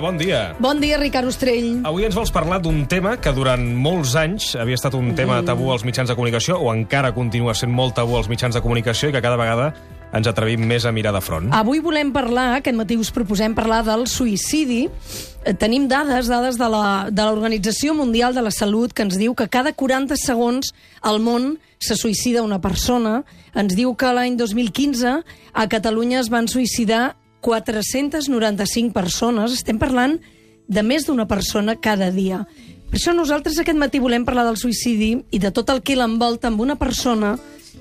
Bon dia. Bon dia, Ricard Ostrell. Avui ens vols parlar d'un tema que durant molts anys havia estat un tema tabú als mitjans de comunicació, o encara continua sent molt tabú als mitjans de comunicació, i que cada vegada ens atrevim més a mirar de front. Avui volem parlar, aquest matí us proposem parlar del suïcidi. Eh, Tenim dades, dades de la- de l'Organització Mundial de la Salut, que ens diu que cada 40 segons al món se suïcida una persona. Ens diu que l'any 2015 a Catalunya es van suïcidar 495 persones. Estem parlant de més d'una persona cada dia. Per això nosaltres aquest matí volem parlar del suïcidi i de tot el que l'envolta amb una persona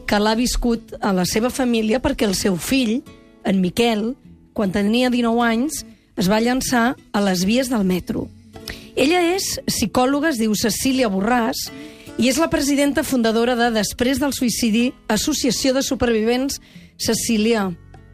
que l'ha viscut a la seva família perquè el seu fill, en Miquel, quan tenia 19 anys, es va llançar a les vies del metro. Ella és psicòloga, es diu Cecília Borràs, i és la presidenta fundadora de Després del suïcidi, Associació de Supervivents. Cecília,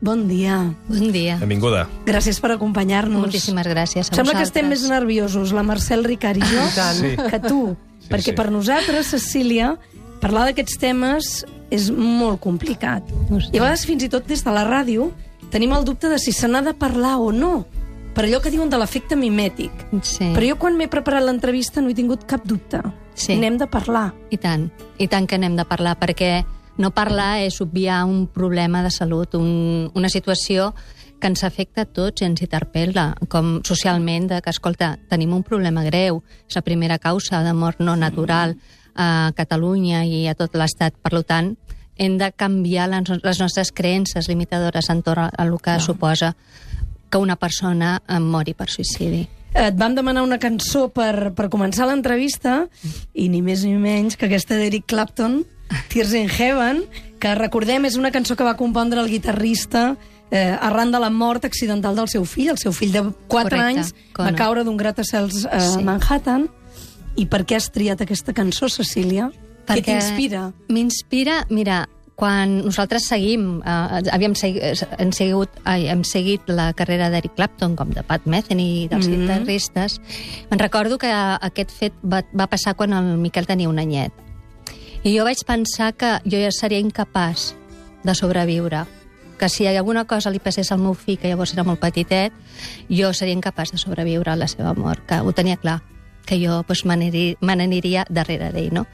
bon dia. Bon dia. Benvinguda. Gràcies per acompanyar-nos. Moltíssimes gràcies a Sembla que vosaltres. estem més nerviosos, la Mercè, el Ricard i jo, Sí. que tu. Sí, perquè sí. per nosaltres, Cecília, parlar d'aquests temes és molt complicat. Ho sé. I a vegades, fins i tot des de la ràdio, tenim el dubte de si se n'ha de parlar o no, per allò que diuen de l'efecte mimètic. Sí. Però jo, quan m'he preparat l'entrevista, no he tingut cap dubte. Sí. N'hem de parlar. I tant. I tant que n'hem de parlar, perquè no parlar és obviar un problema de salut, un, una situació que ens afecta a tots i ens interpel·la, com socialment, de que, escolta, tenim un problema greu, és la primera causa de mort no natural a Catalunya i a tot l'Estat. Per tant, hem de canviar les, les nostres creences limitadores entorn a el que suposa que una persona eh, mori per suïcidi. Et vam demanar una cançó per, per començar l'entrevista, i ni més ni menys que aquesta d'Eric Clapton, Tears in Heaven, que recordem és una cançó que va compondre el guitarrista eh, arran de la mort accidental del seu fill. El seu fill de 4 Correcte, anys va caure d'un gratacels a Sí. Manhattan. I per què has triat aquesta cançó, Cecília? Què t'inspira? M'inspira, mira, quan nosaltres seguim, eh, havíem segui, hem, seguit, ai, hem seguit la carrera d'Eric Clapton, com de Pat Metheny i dels mm -hmm. guitarristes, me'n recordo que aquest fet va, va passar quan el Miquel tenia un anyet. I jo vaig pensar que jo ja seria incapaç de sobreviure que si alguna cosa li passés al meu fill, que llavors era molt petitet, jo seria incapaç de sobreviure a la seva mort, que ho tenia clar, que jo doncs, me n'aniri- me n'aniria darrere d'ell, no?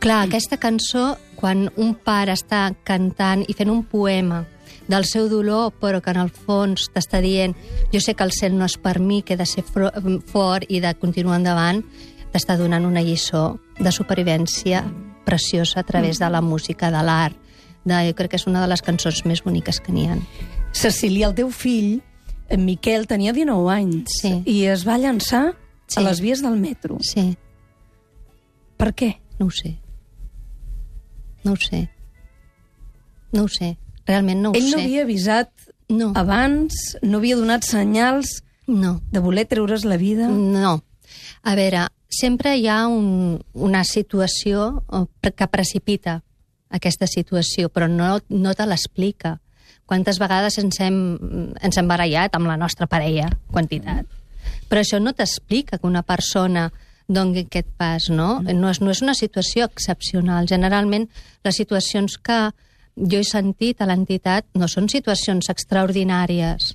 Clar, aquesta cançó, quan un pare està cantant i fent un poema del seu dolor, però que en el fons t'està dient jo sé que el cel no és per mi, que he de ser fort i de continuar endavant, t'està donant una lliçó de supervivència preciosa a través de la música, de l'art, de, jo crec que és una de les cançons més boniques que n'hi ha. Cecília, el teu fill, en Miquel, tenia 19 anys Sí. i es va llançar Sí. a les vies del metro. Sí, Per què? no ho sé. No ho sé. No ho sé. Realment no ho Ell sé. no havia avisat No, abans, no havia donat senyals no. de voler treure's la vida. No. A veure, sempre hi ha un, una situació que precipita aquesta situació, però no, no te l'explica. Quantes vegades ens hem, ens hem barallat amb la nostra parella, quantitat. Però això no t'explica que una persona doni aquest pas, no? No és, no és una situació excepcional. Generalment, les situacions que jo he sentit a l'entitat no són situacions extraordinàries,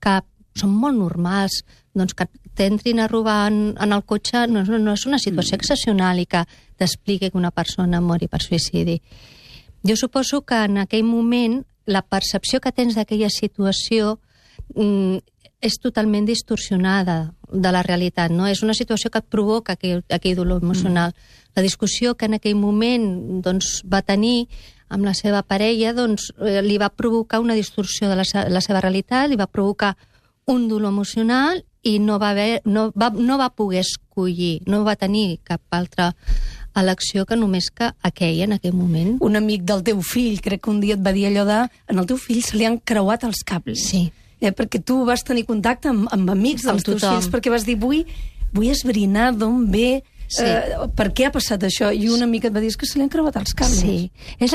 que són molt normals, doncs que t'entrin a robar en, en el cotxe no, no, és una situació excepcional i que t'expliqui que una persona mori per suïcidi. Jo suposo que en aquell moment la percepció que tens d'aquella situació mm, és totalment distorsionada de la realitat, no? És una situació que et provoca aquell, aquell dolor emocional. La discussió que en aquell moment doncs, va tenir amb la seva parella doncs, eh, li va provocar una distorsió de la, se la seva realitat, li va provocar un dolor emocional i no va, haver, no, va, no va poder escollir, no va tenir cap altra elecció que només que aquella en aquell moment. Un amic del teu fill, crec que un dia et va dir allò de... En el teu fill se li han creuat els cables. Sí. Eh, perquè tu vas tenir contacte amb, amb amics dels Amb teus tothom. fills, perquè vas dir, vull, vull esbrinar d'on ve, Sí. eh, per què ha passat això? I un amic et va dir, que se li han creuat els cables. Sí, és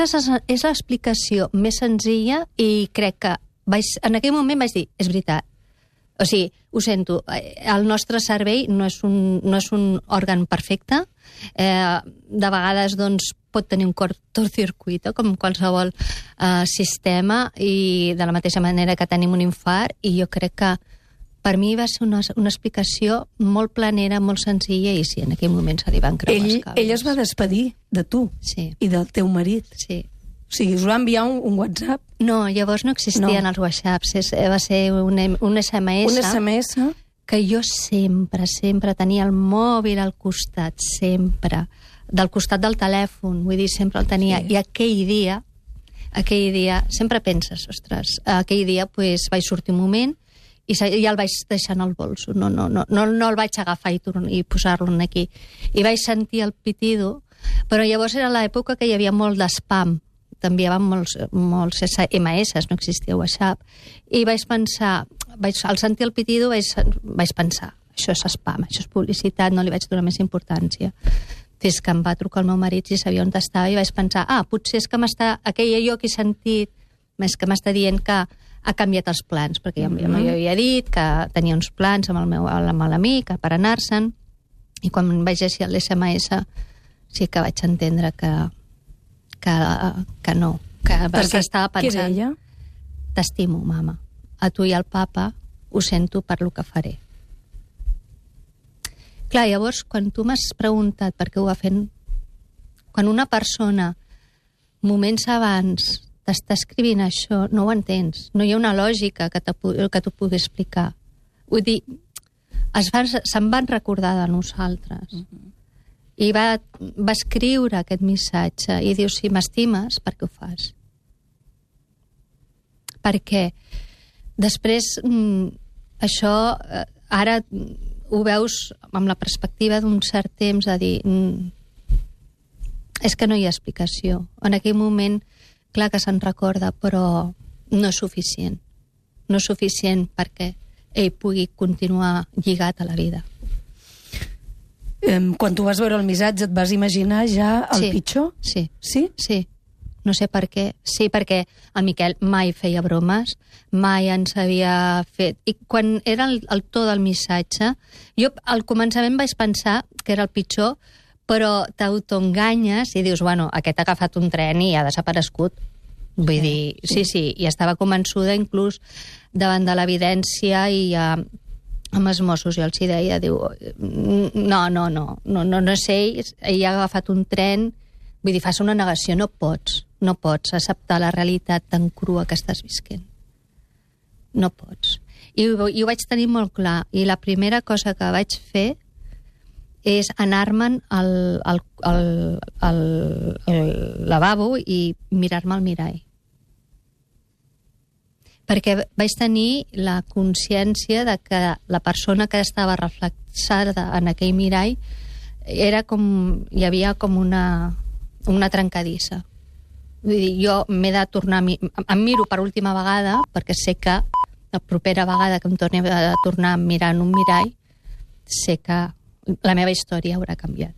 l'explicació més senzilla i crec que vaig, en aquell moment vaig dir, és veritat. O sigui, ho sento, eh, el nostre cervell no és un, no és un òrgan perfecte, eh, de vegades doncs, pot tenir un cortocircuito, com qualsevol eh, sistema, i de la mateixa manera que tenim un infart, i jo crec que per mi va ser una, una explicació molt planera, molt senzilla, i sí, en aquell moment se li van creuar Ell, els cables. ell es va despedir de tu Sí, i del teu marit. sí. O sigui, us va enviar un, un WhatsApp, No, llavors no existien No. els whatsapps, és, eh, va ser un, un SMS, un SMS... que jo sempre, sempre tenia el mòbil al costat, sempre, del costat del telèfon, vull dir, sempre el tenia, Sí. i aquell dia, aquell dia, sempre penses, ostres, aquell dia pues, vaig sortir un moment i ja el vaig deixar en el bolso, no, no, no, no, no el vaig agafar i, i posar-lo aquí. I vaig sentir el pitido, però llavors era l'època que hi havia molt d'espam, havia molts, molts SMS, no existia WhatsApp, i vaig pensar, vaig, al sentir el pitido vaig, vaig pensar, això és spam, això és publicitat, no li vaig donar més importància. Fins que em va trucar el meu marit i sabia on estava i vaig pensar, ah, potser és que m'està, aquella jo que he sentit, més que m'està dient que ha canviat els plans, perquè ja, ja m'hi havia dit que tenia uns plans amb el meu amb l'amic per anar-se'n, i quan vaig llegir l'SMS sí que vaig entendre que, que, que no, que, que estava Què pensant deia? t'estimo, mama. A tu i al papa ho sento per lo que faré. Clar, llavors, quan tu m'has preguntat per què ho va fent, quan una persona moments abans t'està escrivint això, no ho entens. No hi ha una lògica que, que t'ho pugui explicar. Vull dir, es van, se'n van recordar de nosaltres. Mm -hmm. I va, va escriure aquest missatge i diu, si m'estimes, per què ho fas? Perquè després mm, això eh, ara ho veus amb la perspectiva d'un cert temps a dir mm, és que no hi ha explicació. En aquell moment, clar que se'n recorda, però no és suficient. No és suficient perquè ell pugui continuar lligat a la vida. Um, quan tu vas veure el missatge et vas imaginar ja el Sí. pitjor? Sí, Sí? sí. No sé per què. Sí, perquè el Miquel mai feia bromes, mai ens havia fet... I quan era el, el to del missatge, jo al començament vaig pensar que era el pitjor, però t'autoenganyes i dius, bueno, aquest ha agafat un tren i ha desaparegut. Vull Sí, dir, sí, sí, i estava convençuda inclús davant de l'evidència i eh, amb els Mossos jo els hi deia, diu, no, no, no, no, no, no és ell, ha agafat un tren, vull dir, fas una negació, no pots, no pots acceptar la realitat tan crua que estàs visquent. No pots. I, i ho vaig tenir molt clar, i la primera cosa que vaig fer és anar-me'n al, al, al, al, al lavabo i mirar-me al mirall. Perquè vaig tenir la consciència de que la persona que estava reflexada en aquell mirall era com... hi havia com una, una trencadissa. Vull dir, jo m'he de tornar... a mi- Em miro per última vegada, perquè sé que la propera vegada que em torni a tornar a mirar en un mirall, sé que la meva història haurà canviat.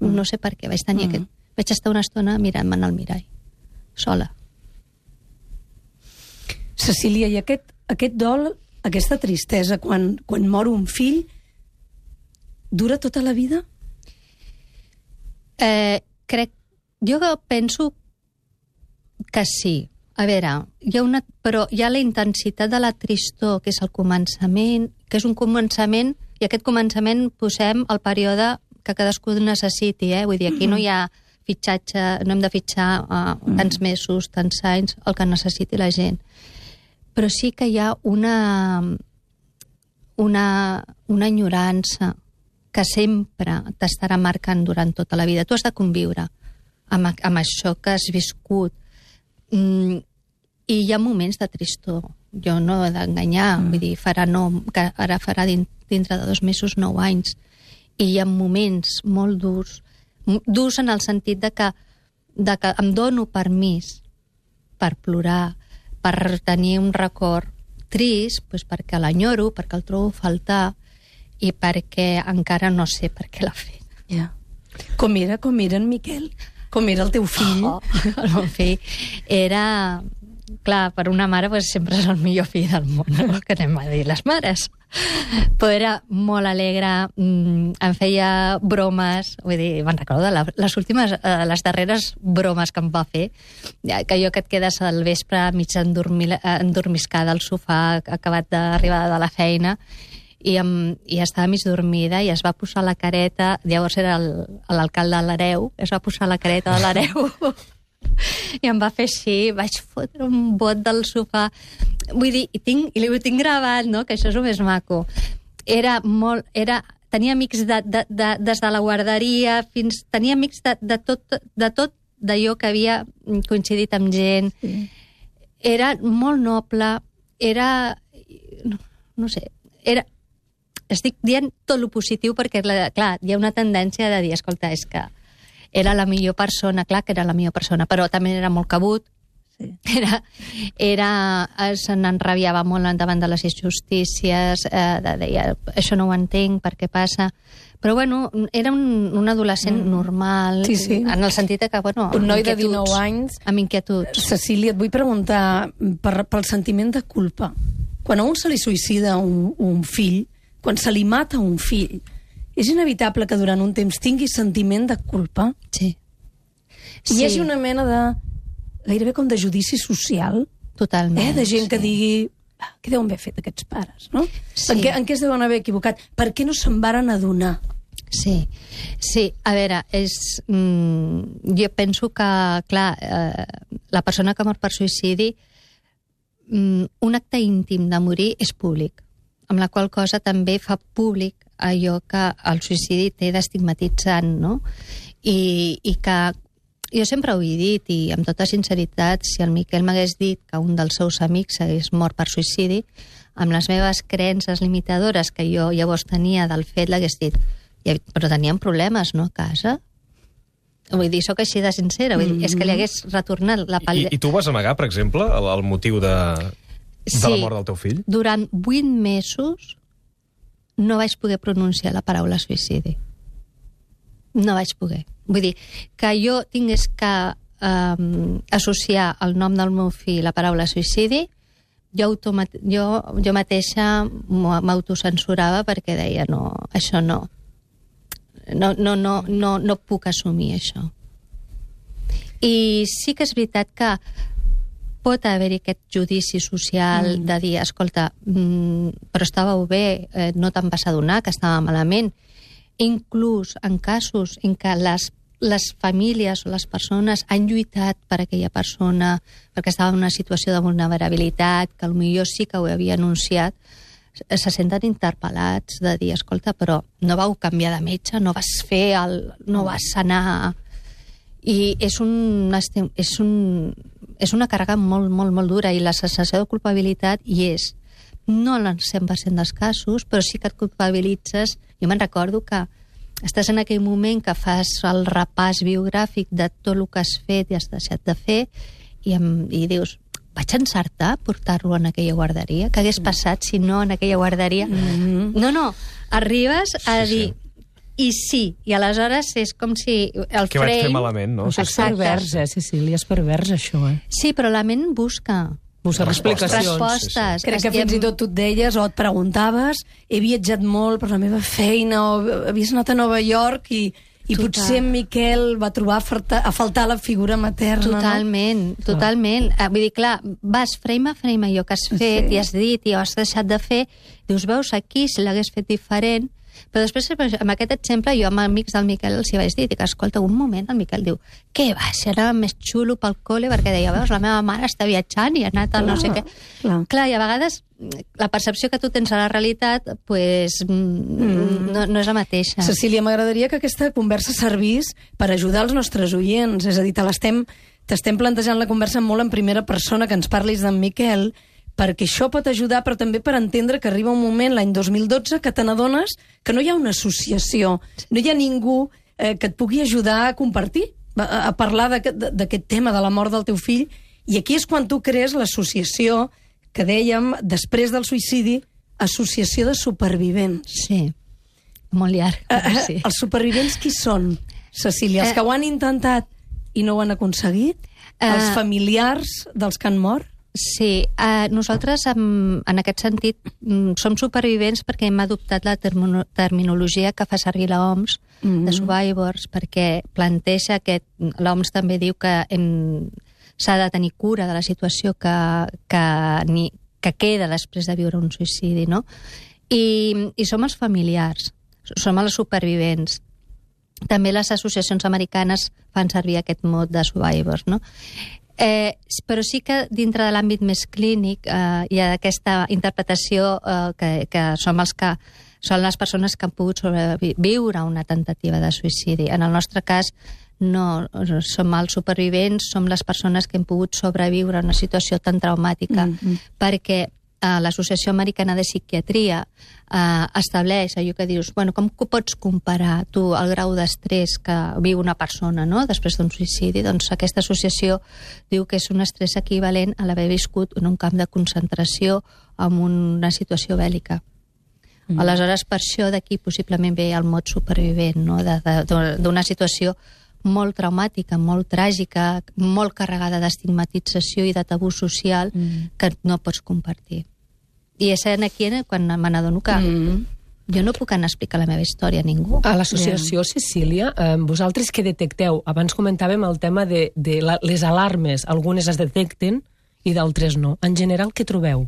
No sé per què, vaig tenir Mm. aquest... Vaig estar una estona mirant-me en el mirall, sola. Cecília, i aquest, aquest dol, aquesta tristesa, quan, quan mor un fill, dura tota la vida? Eh, crec... Jo penso que sí. A veure, hi ha una, però hi ha la intensitat de la tristor, que és el començament, que és un començament, i aquest començament posem el període que cadascú necessiti, eh? Vull dir, aquí no hi ha fitxatge, no hem de fitxar uh, tants mesos, tants anys, el que necessiti la gent. Però sí que hi ha una, una, una enyorança que sempre t'estarà marcant durant tota la vida. Tu has de conviure amb, amb això que has viscut. Mm, I hi ha moments de tristor. Jo no he d'enganyar, mm. vull dir, farà no, que ara farà din- dintre de dos mesos nou anys. I hi ha moments molt durs, durs en el sentit de que, de que em dono permís per plorar, per tenir un record trist, doncs perquè l'enyoro, perquè el trobo faltar i perquè encara no sé per què l'ha fet. Ja. Com era, com era en Miquel? Com era el teu fill? Oh, el meu fill era... Clar, per una mare pues, sempre és el millor fill del món, no? que anem a dir les mares. però era molt alegre, mm, em feia bromes, vull dir, me'n recordo de les últimes, eh, les darreres bromes que em va fer, que jo que et quedes al vespre mig endormil, endormiscada al sofà, acabat d'arribar de la feina, i, em, i estava mig dormida i es va posar la careta, llavors era l'alcalde de l'Areu, es va posar la careta de l'Areu i em va fer així, vaig fotre un bot del sofà. Vull dir, i, tinc, i ho tinc gravat, no?, que això és el més maco. Era molt... Era, tenia amics de, de, de, des de la guarderia fins... Tenia amics de, de tot de tot d'allò que havia coincidit amb gent. Sí. Era molt noble, era... No, no sé, era... Estic dient tot lo positiu perquè, clar, hi ha una tendència de dir, escolta, és que era la millor persona, clar que era la millor persona, però també era molt cabut, Sí. Era, era, eh, se n'enrabiava molt davant de les injustícies, eh, de, deia, això no ho entenc, per què passa... Però, bueno, era un, un adolescent mm. normal, sí, sí. en el sentit que, bueno... Un noi de 19 anys... Amb inquietuds. Cecília, et vull preguntar per, pel sentiment de culpa. Quan a un se li suïcida un, un fill, quan se li mata un fill, és inevitable que durant un temps tingui sentiment de culpa? Sí. sí. Hi hagi una mena de... gairebé com de judici social. Totalment. Eh? De gent que sí. digui ah, què deuen haver fet aquests pares, no? Sí. En, què, en què es deuen haver equivocat? Per què no se'n varen adonar? Sí, sí, a veure, és, mm, jo penso que, clar, eh, la persona que mor per suïcidi, mm, un acte íntim de morir és públic, amb la qual cosa també fa públic allò que el suïcidi té d'estigmatitzant, no? I, I que jo sempre ho he dit, i amb tota sinceritat, si el Miquel m'hagués dit que un dels seus amics hagués mort per suïcidi, amb les meves creences limitadores que jo llavors tenia del fet, l'hagués dit, però teníem problemes, no, a casa? Vull dir, sóc així de sincera, vull dir, és que li mm-hmm. hagués retornat la palla... I, I tu vas amagar, per exemple, el, el motiu de, de sí, la mort del teu fill? durant vuit mesos no vaig poder pronunciar la paraula suïcidi. No vaig poder. Vull dir, que jo tingués que um, associar el nom del meu fill la paraula suïcidi, jo, jo, jo mateixa m'autocensurava perquè deia, no, això no. No, no, no, no, no puc assumir això. I sí que és veritat que pot haver-hi aquest judici social mm. de dir, escolta, mm, però estàveu bé, eh, no te'n vas adonar que estava malament. Inclús en casos en què les, les famílies o les persones han lluitat per aquella persona perquè estava en una situació de vulnerabilitat, que potser sí que ho havia anunciat, se senten interpel·lats de dir, escolta, però no vau canviar de metge, no vas fer el... no vas sanar... I és un, és un, és una càrrega molt, molt, molt dura i la sensació de culpabilitat hi és. No en el 100% dels casos, però sí que et culpabilitzes. Jo me'n recordo que estàs en aquell moment que fas el repàs biogràfic de tot el que has fet i has deixat de fer i, em, i dius, vaig encertar portar-lo en aquella guarderia? Què hagués passat si no en aquella guarderia? Mm -hmm. No, no, arribes a sí, dir, sí i sí, i aleshores és com si el que vaig fer malament, no? Això és pervers, eh, Cecília, és pervers, això, eh? Sí, però la ment busca. Busca explicacions. Respostes. Sí, sí. Crec que fins i tot tu et deies o et preguntaves he viatjat molt per la meva feina o havies anat a Nova York i, i Total. potser en Miquel va trobar a faltar, a faltar la figura materna. Totalment, no? totalment. Ah. Vull dir, clar, vas frame a frame allò que has fet sí. i has dit i has deixat de fer, dius, veus, aquí, si l'hagués fet diferent, però després, amb aquest exemple, jo amb amics del Miquel els hi vaig dir, dic, escolta, un moment, el Miquel diu, què va, si anava més xulo pel col·le, perquè deia, veus, la meva mare està viatjant i ha anat a no sé què. Clar. clar, i a vegades la percepció que tu tens a la realitat pues, mm. mm. no, no és la mateixa. Cecília, m'agradaria que aquesta conversa servís per ajudar els nostres oients, és a dir, te l'estem t'estem plantejant la conversa molt en primera persona, que ens parlis d'en Miquel, perquè això pot ajudar, però també per entendre que arriba un moment, l'any 2012, que te n'adones que no hi ha una associació, no hi ha ningú eh, que et pugui ajudar a compartir, a, a parlar d'aquest tema de la mort del teu fill, i aquí és quan tu crees l'associació que dèiem, després del suïcidi, Associació de Supervivents. Sí, molt llarg. Eh, eh, sí. Els supervivents qui són, Cecília? Els eh, que ho han intentat i no ho han aconseguit? Eh, els familiars dels que han mort? Sí, uh, nosaltres en, en aquest sentit mm, som supervivents perquè hem adoptat la termino terminologia que fa servir la OMS mm -hmm. de survivors perquè planteja que l'OMS també diu que s'ha de tenir cura de la situació que, que, ni, que queda després de viure un suïcidi, no? I, i som els familiars, som els supervivents. També les associacions americanes fan servir aquest mot de survivors, no? Eh, però sí que dintre de l'àmbit més clínic eh, hi ha aquesta interpretació eh, que, que som els que són les persones que han pogut sobreviure a una tentativa de suïcidi. En el nostre cas, no som els supervivents, som les persones que hem pogut sobreviure a una situació tan traumàtica, mm -hmm. perquè eh, l'Associació Americana de Psiquiatria eh, estableix allò que dius, bueno, com pots comparar tu el grau d'estrès que viu una persona no? després d'un suïcidi? Doncs aquesta associació diu que és un estrès equivalent a l'haver viscut en un camp de concentració amb una situació bèl·lica. Mm. Aleshores, per això d'aquí possiblement ve el mot supervivent, no? d'una situació molt traumàtica, molt tràgica, molt carregada d'estigmatització i de tabú social mm. que no pots compartir. I és aquí quan me n'adono que mm. jo no puc anar a explicar la meva història a ningú. A l'associació yeah. Cecília, eh, vosaltres què detecteu? Abans comentàvem el tema de, de la, les alarmes, algunes es detecten i d'altres no. En general, què trobeu?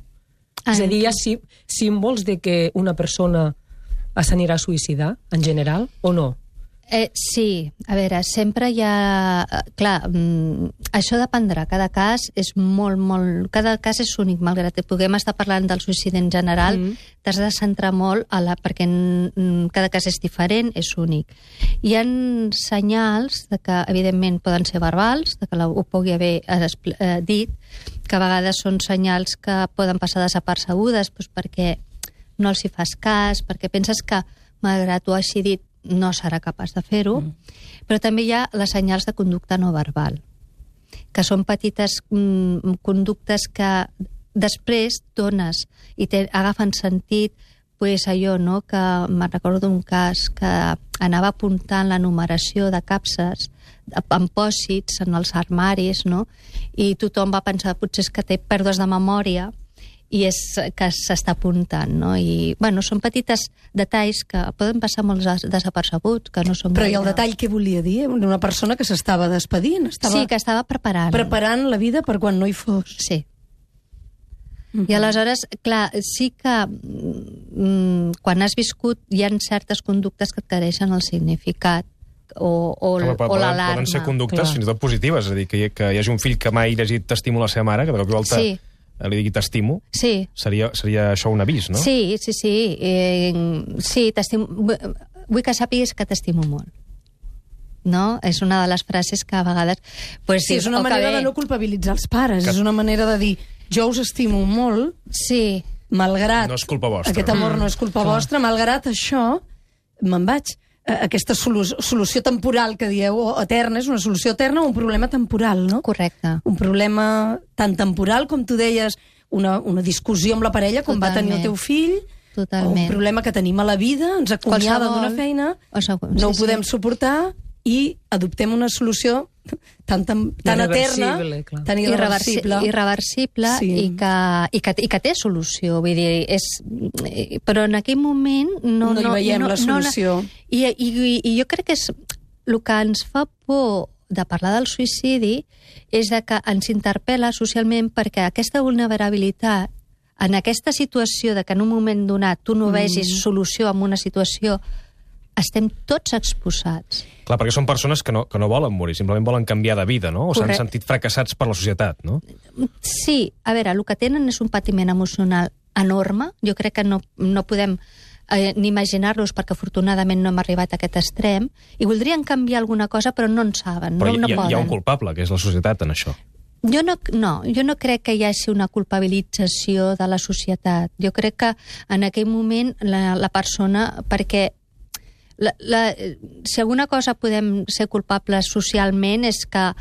Ah, és a dir, hi ha sí, símbols de que una persona s'anirà a suïcidar, en general, o no? Eh, sí, a veure, sempre hi ha... eh, Clar, mm, això dependrà. Cada cas és molt, molt... Cada cas és únic, malgrat que puguem estar parlant del suïcidi en general, mm. t'has de centrar molt a la... perquè cada cas és diferent, és únic. Hi han senyals de que, evidentment, poden ser verbals, de que ho pugui haver eh, eh, dit, que a vegades són senyals que poden passar desapercebudes doncs perquè no els hi fas cas, perquè penses que, malgrat ho hagi dit, no serà capaç de fer-ho, mm. però també hi ha les senyals de conducta no verbal, que són petites mm, conductes que després dones i te, agafen sentit pues allò, no?, que me'n recordo d'un cas que anava apuntant la numeració de capses amb pòsits en els armaris, no?, i tothom va pensar potser és que té pèrdues de memòria, i és que s'està apuntant, no? I, bueno, són petites detalls que poden passar molt des desapercebuts, que no són... Però i el detall que volia dir? Una persona que s'estava despedint, estava... Sí, que estava preparant. Preparant la vida per quan no hi fos. Sí. Uh -huh. I aleshores, clar, sí que mm, quan has viscut hi han certes conductes que et careixen el significat o, o, Home, o l'alarma. Poden ser conductes clar. fins i tot positives, és a dir, que hi, que hi hagi un fill que mai llegit t'estimula la seva mare, que de cop i volta sí li digui t'estimo, sí. seria, seria això un avís, no? Sí, sí, sí. Eh, sí, t'estimo... Vull que sàpigues que t'estimo molt no? És una de les frases que a vegades... Pues, sí, és una manera de no culpabilitzar els pares, que... és una manera de dir jo us estimo molt, sí. malgrat... No és culpa vostra. Aquest amor no és culpa mm. vostra, malgrat això, me'n vaig. Eh, aquesta solu solució temporal que dieu, o eterna, és una solució eterna o un problema temporal, no? Correcte. Un problema tan temporal, com tu deies, una, una discussió amb la parella, com Totalment. va tenir el teu fill, Totalment. o un problema que tenim a la vida, ens acomiada d'una feina, no ho podem suportar, i adoptem una solució tan, tan, tan eterna, clar. tan irreversible. Irreversible sí. i, que, i, que, i que té solució. Vull dir, és, però en aquell moment no... No, no hi veiem no, la solució. No, i, i, I jo crec que és el que ens fa por de parlar del suïcidi és de que ens interpel·la socialment perquè aquesta vulnerabilitat en aquesta situació de que en un moment donat tu no mm. vegis solució en una situació estem tots exposats. Clar, perquè són persones que no, que no volen morir, simplement volen canviar de vida, no? O s'han sentit fracassats per la societat, no? Sí, a veure, el que tenen és un patiment emocional enorme. Jo crec que no, no podem eh, ni imaginar-los perquè afortunadament no hem arribat a aquest extrem i voldrien canviar alguna cosa però no en saben, però no, no hi, poden. hi ha un culpable, que és la societat, en això. Jo no, no, jo no crec que hi hagi una culpabilització de la societat. Jo crec que en aquell moment la, la persona, perquè la, la, si alguna cosa podem ser culpables socialment és que,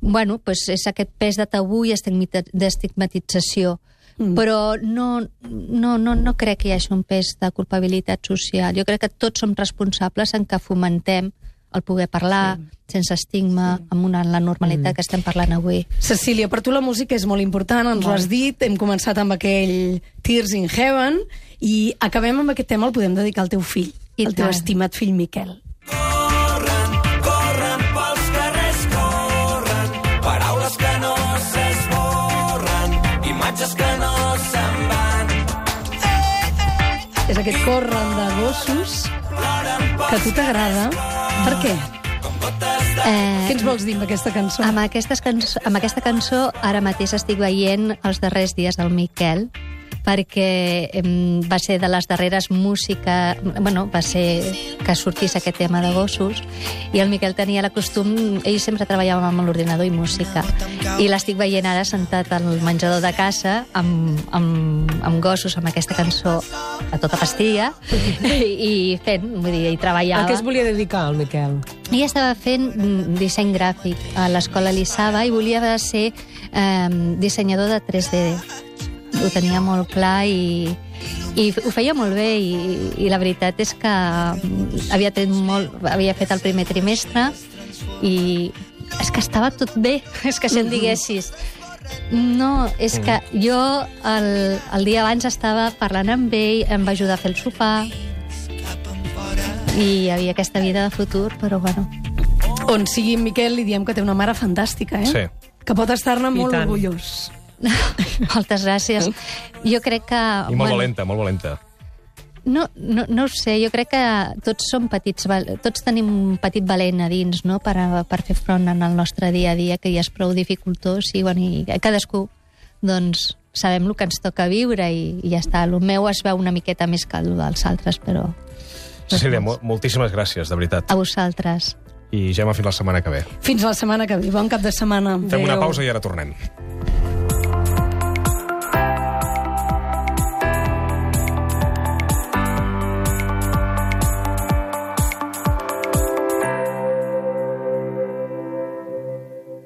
bueno, pues és aquest pes de tabú i d'estigmatització. Mm. Però no, no, no, no crec que hi hagi un pes de culpabilitat social. Jo crec que tots som responsables en que fomentem el poder parlar sí. sense estigma, amb una, la normalitat mm. que estem parlant avui. Cecília, per tu la música és molt important, ens ho has dit, hem començat amb aquell Tears in Heaven, i acabem amb aquest tema, el podem dedicar al teu fill, I al teu estimat fill Miquel. Corren, corren pels carrers, corren, paraules que no s'esborren, imatges que no se'n van. És aquest corren de gossos que a tu t'agrada. Per què? Eh, Què ens vols dir amb aquesta cançó? Amb, aquestes cançó, amb aquesta cançó ara mateix estic veient els darrers dies del Miquel perquè em, va ser de les darreres música... Bueno, va ser que sortís aquest tema de gossos i el Miquel tenia la costum... Ell sempre treballava amb l'ordinador i música i l'estic veient ara sentat al menjador de casa amb, amb, amb gossos, amb aquesta cançó a tota pastilla i fent, vull dir, i treballava. A què es volia dedicar, el Miquel? Ella estava fent mm, disseny gràfic a l'escola Lissava i volia ser eh, dissenyador de 3D. Ho tenia molt clar i, i ho feia molt bé i, i la veritat és que mm, havia, tret molt, havia fet el primer trimestre i és que estava tot bé, és que si em diguessis no, és que jo el, el dia abans estava parlant amb ell, em va ajudar a fer el sopar i hi havia aquesta vida de futur, però bueno, On sigui en Miquel li diem que té una mare fantàstica, eh? Sí. Que pot estar-ne molt orgullós. Moltes gràcies. Jo crec que... I molt valenta, molt valenta. No, no, no ho sé, jo crec que tots som petits, tots tenim un petit valent a dins, no?, per, a, per fer front en el nostre dia a dia, que ja és prou dificultós, i, bueno, i cadascú, doncs, sabem el que ens toca viure i, i ja està. El meu es veu una miqueta més que el dels altres, però Cecília, mo moltíssimes gràcies, de veritat. a vosaltres. I ja m'ha fins la setmana que ve. Fins la setmana que ve. Bon cap de setmana. Fem una Adéu. pausa i ara tornem.